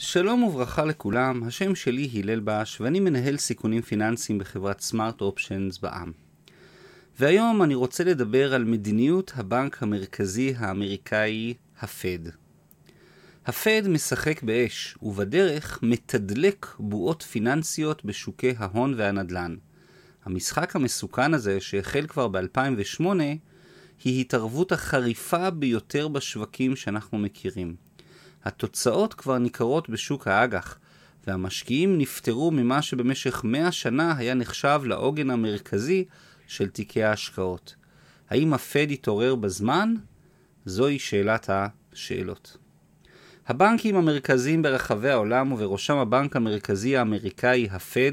שלום וברכה לכולם, השם שלי הלל בש ואני מנהל סיכונים פיננסיים בחברת סמארט אופשנס בע"מ. והיום אני רוצה לדבר על מדיניות הבנק המרכזי האמריקאי, הפד. הפד משחק באש, ובדרך מתדלק בועות פיננסיות בשוקי ההון והנדל"ן. המשחק המסוכן הזה, שהחל כבר ב-2008, היא התערבות החריפה ביותר בשווקים שאנחנו מכירים. התוצאות כבר ניכרות בשוק האג"ח, והמשקיעים נפטרו ממה שבמשך מאה שנה היה נחשב לעוגן המרכזי של תיקי ההשקעות. האם הפד יתעורר בזמן? זוהי שאלת השאלות. הבנקים המרכזיים ברחבי העולם, ובראשם הבנק המרכזי האמריקאי, הפד,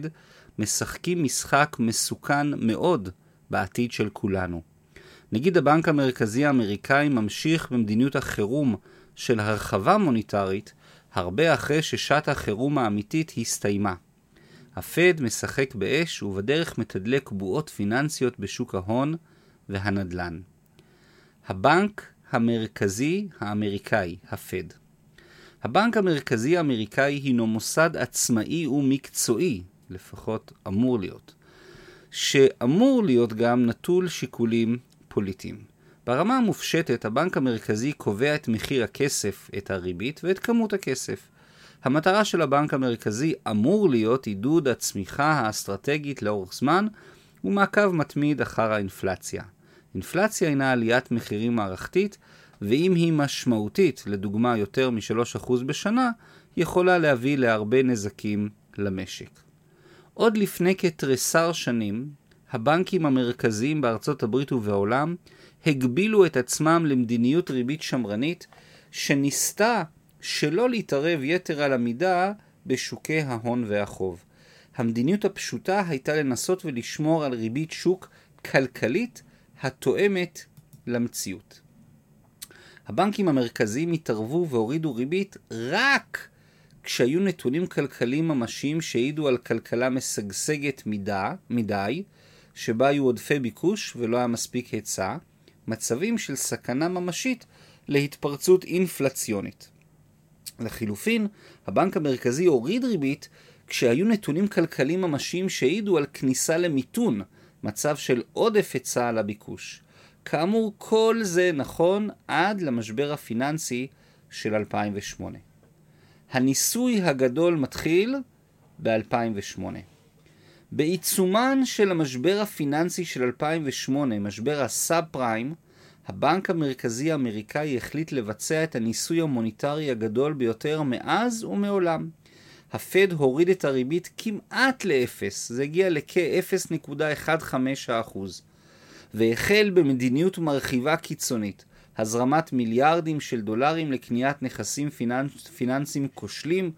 משחקים משחק מסוכן מאוד בעתיד של כולנו. נגיד הבנק המרכזי האמריקאי ממשיך במדיניות החירום של הרחבה מוניטרית הרבה אחרי ששעת החירום האמיתית הסתיימה. הפד משחק באש ובדרך מתדלק בועות פיננסיות בשוק ההון והנדל"ן. הבנק המרכזי האמריקאי, הפד. הבנק המרכזי האמריקאי הינו מוסד עצמאי ומקצועי, לפחות אמור להיות, שאמור להיות גם נטול שיקולים פוליטיים. ברמה המופשטת, הבנק המרכזי קובע את מחיר הכסף, את הריבית ואת כמות הכסף. המטרה של הבנק המרכזי אמור להיות עידוד הצמיחה האסטרטגית לאורך זמן ומעקב מתמיד אחר האינפלציה. אינפלציה הינה עליית מחירים מערכתית, ואם היא משמעותית, לדוגמה יותר מ-3% בשנה, יכולה להביא להרבה נזקים למשק. עוד לפני כתריסר שנים, הבנקים המרכזיים בארצות הברית ובעולם הגבילו את עצמם למדיניות ריבית שמרנית שניסתה שלא להתערב יתר על המידה בשוקי ההון והחוב. המדיניות הפשוטה הייתה לנסות ולשמור על ריבית שוק כלכלית התואמת למציאות. הבנקים המרכזיים התערבו והורידו ריבית רק כשהיו נתונים כלכליים ממשיים שהעידו על כלכלה משגשגת מדי, מדי שבה היו עודפי ביקוש ולא היה מספיק היצע, מצבים של סכנה ממשית להתפרצות אינפלציונית. לחילופין, הבנק המרכזי הוריד ריבית כשהיו נתונים כלכליים ממשיים שהעידו על כניסה למיתון, מצב של עודף היצע על הביקוש. כאמור, כל זה נכון עד למשבר הפיננסי של 2008. הניסוי הגדול מתחיל ב-2008. בעיצומן של המשבר הפיננסי של 2008, משבר הסאב פריים, הבנק המרכזי האמריקאי החליט לבצע את הניסוי המוניטרי הגדול ביותר מאז ומעולם. הפד הוריד את הריבית כמעט לאפס, זה הגיע לכ-0.15%, והחל במדיניות מרחיבה קיצונית, הזרמת מיליארדים של דולרים לקניית נכסים פיננס, פיננסיים כושלים,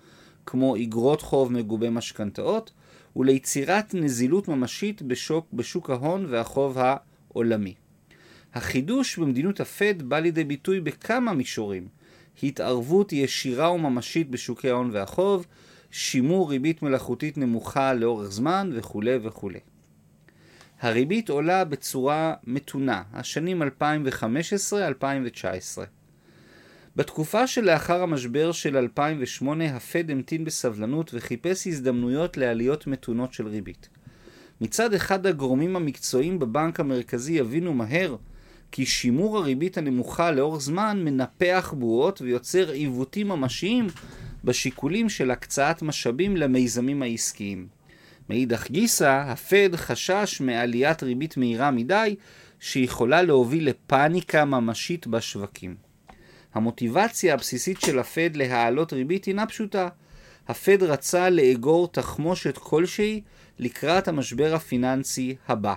כמו אגרות חוב מגובי משכנתאות, וליצירת נזילות ממשית בשוק, בשוק ההון והחוב העולמי. החידוש במדיניות הפד בא לידי ביטוי בכמה מישורים התערבות ישירה וממשית בשוקי ההון והחוב, שימור ריבית מלאכותית נמוכה לאורך זמן וכולי וכולי. הריבית עולה בצורה מתונה, השנים 2015-2019. בתקופה שלאחר המשבר של 2008 הפד המתין בסבלנות וחיפש הזדמנויות לעליות מתונות של ריבית. מצד אחד הגורמים המקצועיים בבנק המרכזי יבינו מהר כי שימור הריבית הנמוכה לאורך זמן מנפח בועות ויוצר עיוותים ממשיים בשיקולים של הקצאת משאבים למיזמים העסקיים. מאידך גיסא, הפד חשש מעליית ריבית מהירה מדי שיכולה להוביל לפאניקה ממשית בשווקים. המוטיבציה הבסיסית של הפד להעלות ריבית הינה פשוטה. הפד רצה לאגור תחמושת כלשהי לקראת המשבר הפיננסי הבא.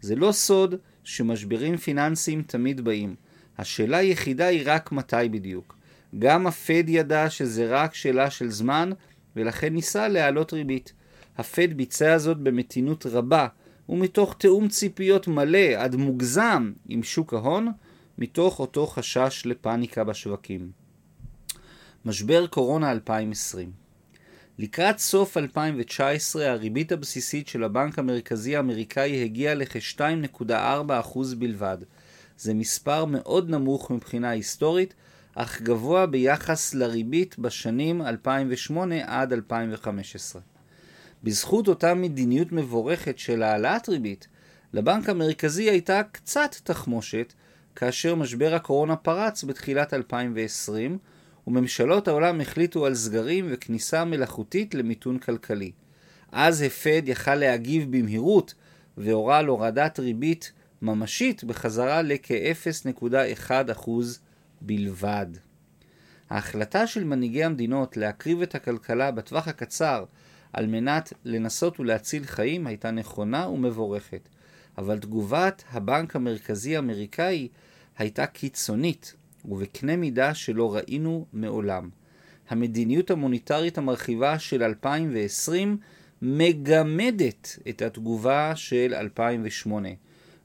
זה לא סוד שמשברים פיננסיים תמיד באים. השאלה היחידה היא רק מתי בדיוק. גם הפד ידע שזה רק שאלה של זמן, ולכן ניסה להעלות ריבית. הפד ביצע זאת במתינות רבה, ומתוך תיאום ציפיות מלא עד מוגזם עם שוק ההון, מתוך אותו חשש לפאניקה בשווקים. משבר קורונה 2020 לקראת סוף 2019 הריבית הבסיסית של הבנק המרכזי האמריקאי הגיעה לכ-2.4% בלבד. זה מספר מאוד נמוך מבחינה היסטורית, אך גבוה ביחס לריבית בשנים 2008 עד 2015. בזכות אותה מדיניות מבורכת של העלאת ריבית, לבנק המרכזי הייתה קצת תחמושת כאשר משבר הקורונה פרץ בתחילת 2020, וממשלות העולם החליטו על סגרים וכניסה מלאכותית למיתון כלכלי. אז הפד יכל להגיב במהירות והורה על הורדת ריבית ממשית בחזרה לכ-0.1% בלבד. ההחלטה של מנהיגי המדינות להקריב את הכלכלה בטווח הקצר על מנת לנסות ולהציל חיים הייתה נכונה ומבורכת, אבל תגובת הבנק המרכזי האמריקאי הייתה קיצונית ובקנה מידה שלא ראינו מעולם. המדיניות המוניטרית המרחיבה של 2020 מגמדת את התגובה של 2008,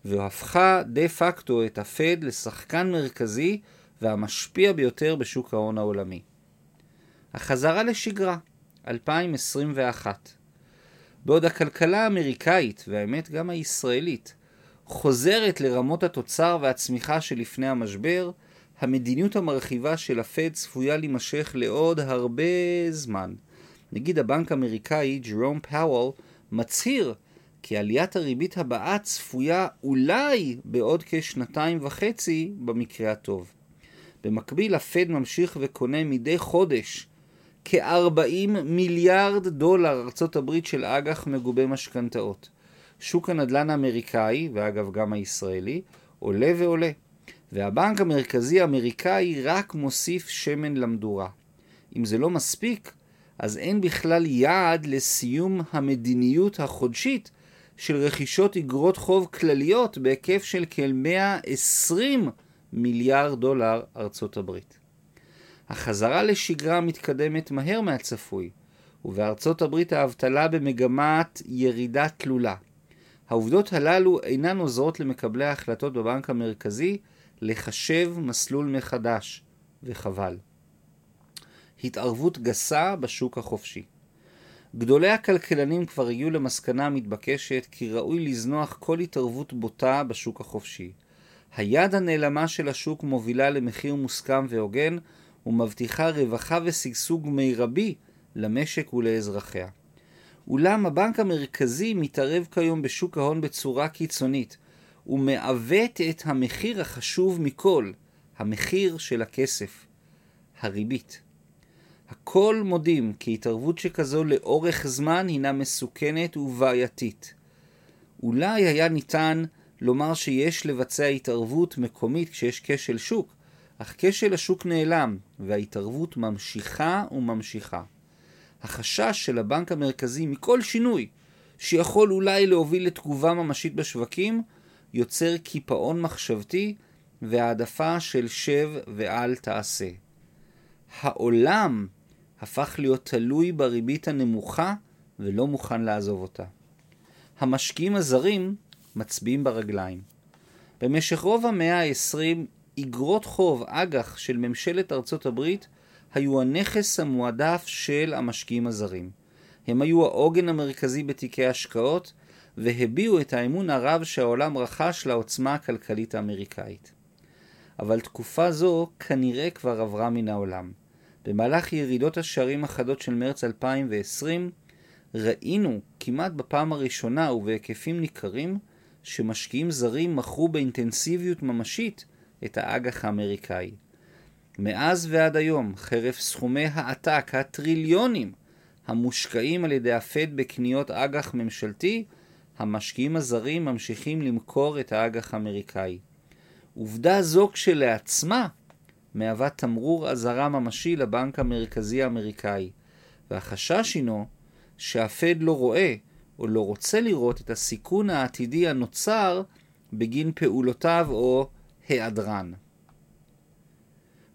והפכה דה פקטו את הפד לשחקן מרכזי והמשפיע ביותר בשוק ההון העולמי. החזרה לשגרה, 2021. בעוד הכלכלה האמריקאית, והאמת גם הישראלית, חוזרת לרמות התוצר והצמיחה שלפני המשבר, המדיניות המרחיבה של הפד צפויה להימשך לעוד הרבה זמן. נגיד הבנק האמריקאי, ג'רום פאוול, מצהיר כי עליית הריבית הבאה צפויה אולי בעוד כשנתיים וחצי במקרה הטוב. במקביל, הפד ממשיך וקונה מדי חודש כ-40 מיליארד דולר ארצות הברית של אג"ח מגובה משכנתאות. שוק הנדל"ן האמריקאי, ואגב גם הישראלי, עולה ועולה. והבנק המרכזי האמריקאי רק מוסיף שמן למדורה. אם זה לא מספיק, אז אין בכלל יעד לסיום המדיניות החודשית של רכישות אגרות חוב כלליות בהיקף של כ-120 מיליארד דולר ארצות הברית. החזרה לשגרה מתקדמת מהר מהצפוי, ובארצות הברית האבטלה במגמת ירידה תלולה. העובדות הללו אינן עוזרות למקבלי ההחלטות בבנק המרכזי לחשב מסלול מחדש, וחבל. התערבות גסה בשוק החופשי. גדולי הכלכלנים כבר הגיעו למסקנה המתבקשת כי ראוי לזנוח כל התערבות בוטה בשוק החופשי. היד הנעלמה של השוק מובילה למחיר מוסכם והוגן ומבטיחה רווחה ושגשוג מרבי למשק ולאזרחיה. אולם הבנק המרכזי מתערב כיום בשוק ההון בצורה קיצונית, ומעוות את המחיר החשוב מכל, המחיר של הכסף, הריבית. הכל מודים כי התערבות שכזו לאורך זמן הינה מסוכנת ובעייתית. אולי היה ניתן לומר שיש לבצע התערבות מקומית כשיש כשל שוק, אך כשל השוק נעלם, וההתערבות ממשיכה וממשיכה. החשש של הבנק המרכזי מכל שינוי שיכול אולי להוביל לתגובה ממשית בשווקים, יוצר קיפאון מחשבתי והעדפה של שב ואל תעשה. העולם הפך להיות תלוי בריבית הנמוכה ולא מוכן לעזוב אותה. המשקיעים הזרים מצביעים ברגליים. במשך רוב המאה ה-20 אגרות חוב אג"ח של ממשלת ארצות הברית היו הנכס המועדף של המשקיעים הזרים. הם היו העוגן המרכזי בתיקי השקעות והביעו את האמון הרב שהעולם רכש לעוצמה הכלכלית האמריקאית. אבל תקופה זו כנראה כבר עברה מן העולם. במהלך ירידות השערים החדות של מרץ 2020 ראינו כמעט בפעם הראשונה ובהיקפים ניכרים שמשקיעים זרים מכרו באינטנסיביות ממשית את האג"ח האמריקאי. מאז ועד היום, חרף סכומי העתק, הטריליונים, המושקעים על ידי הפד בקניות אג"ח ממשלתי, המשקיעים הזרים ממשיכים למכור את האג"ח האמריקאי. עובדה זו כשלעצמה מהווה תמרור אזהרה ממשי לבנק המרכזי האמריקאי, והחשש הינו שהפד לא רואה או לא רוצה לראות את הסיכון העתידי הנוצר בגין פעולותיו או היעדרן.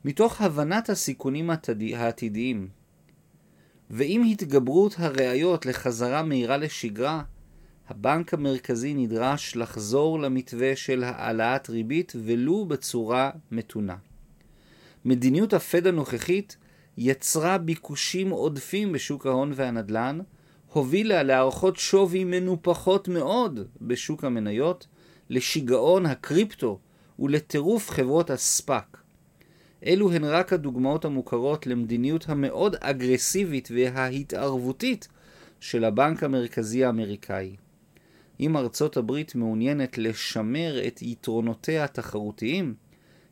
מתוך הבנת הסיכונים העתידיים ועם התגברות הראיות לחזרה מהירה לשגרה, הבנק המרכזי נדרש לחזור למתווה של העלאת ריבית ולו בצורה מתונה. מדיניות הפד הנוכחית יצרה ביקושים עודפים בשוק ההון והנדל"ן, הובילה להערכות שווי מנופחות מאוד בשוק המניות, לשיגעון הקריפטו ולטירוף חברות הספאק. אלו הן רק הדוגמאות המוכרות למדיניות המאוד אגרסיבית וההתערבותית של הבנק המרכזי האמריקאי. אם ארצות הברית מעוניינת לשמר את יתרונותיה התחרותיים,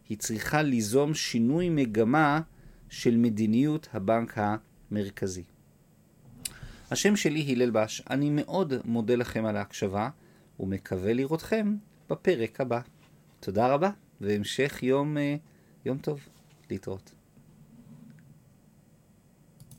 היא צריכה ליזום שינוי מגמה של מדיניות הבנק המרכזי. השם שלי הלל בש, אני מאוד מודה לכם על ההקשבה ומקווה לראותכם בפרק הבא. תודה רבה והמשך יום, אה, יום טוב להתראות.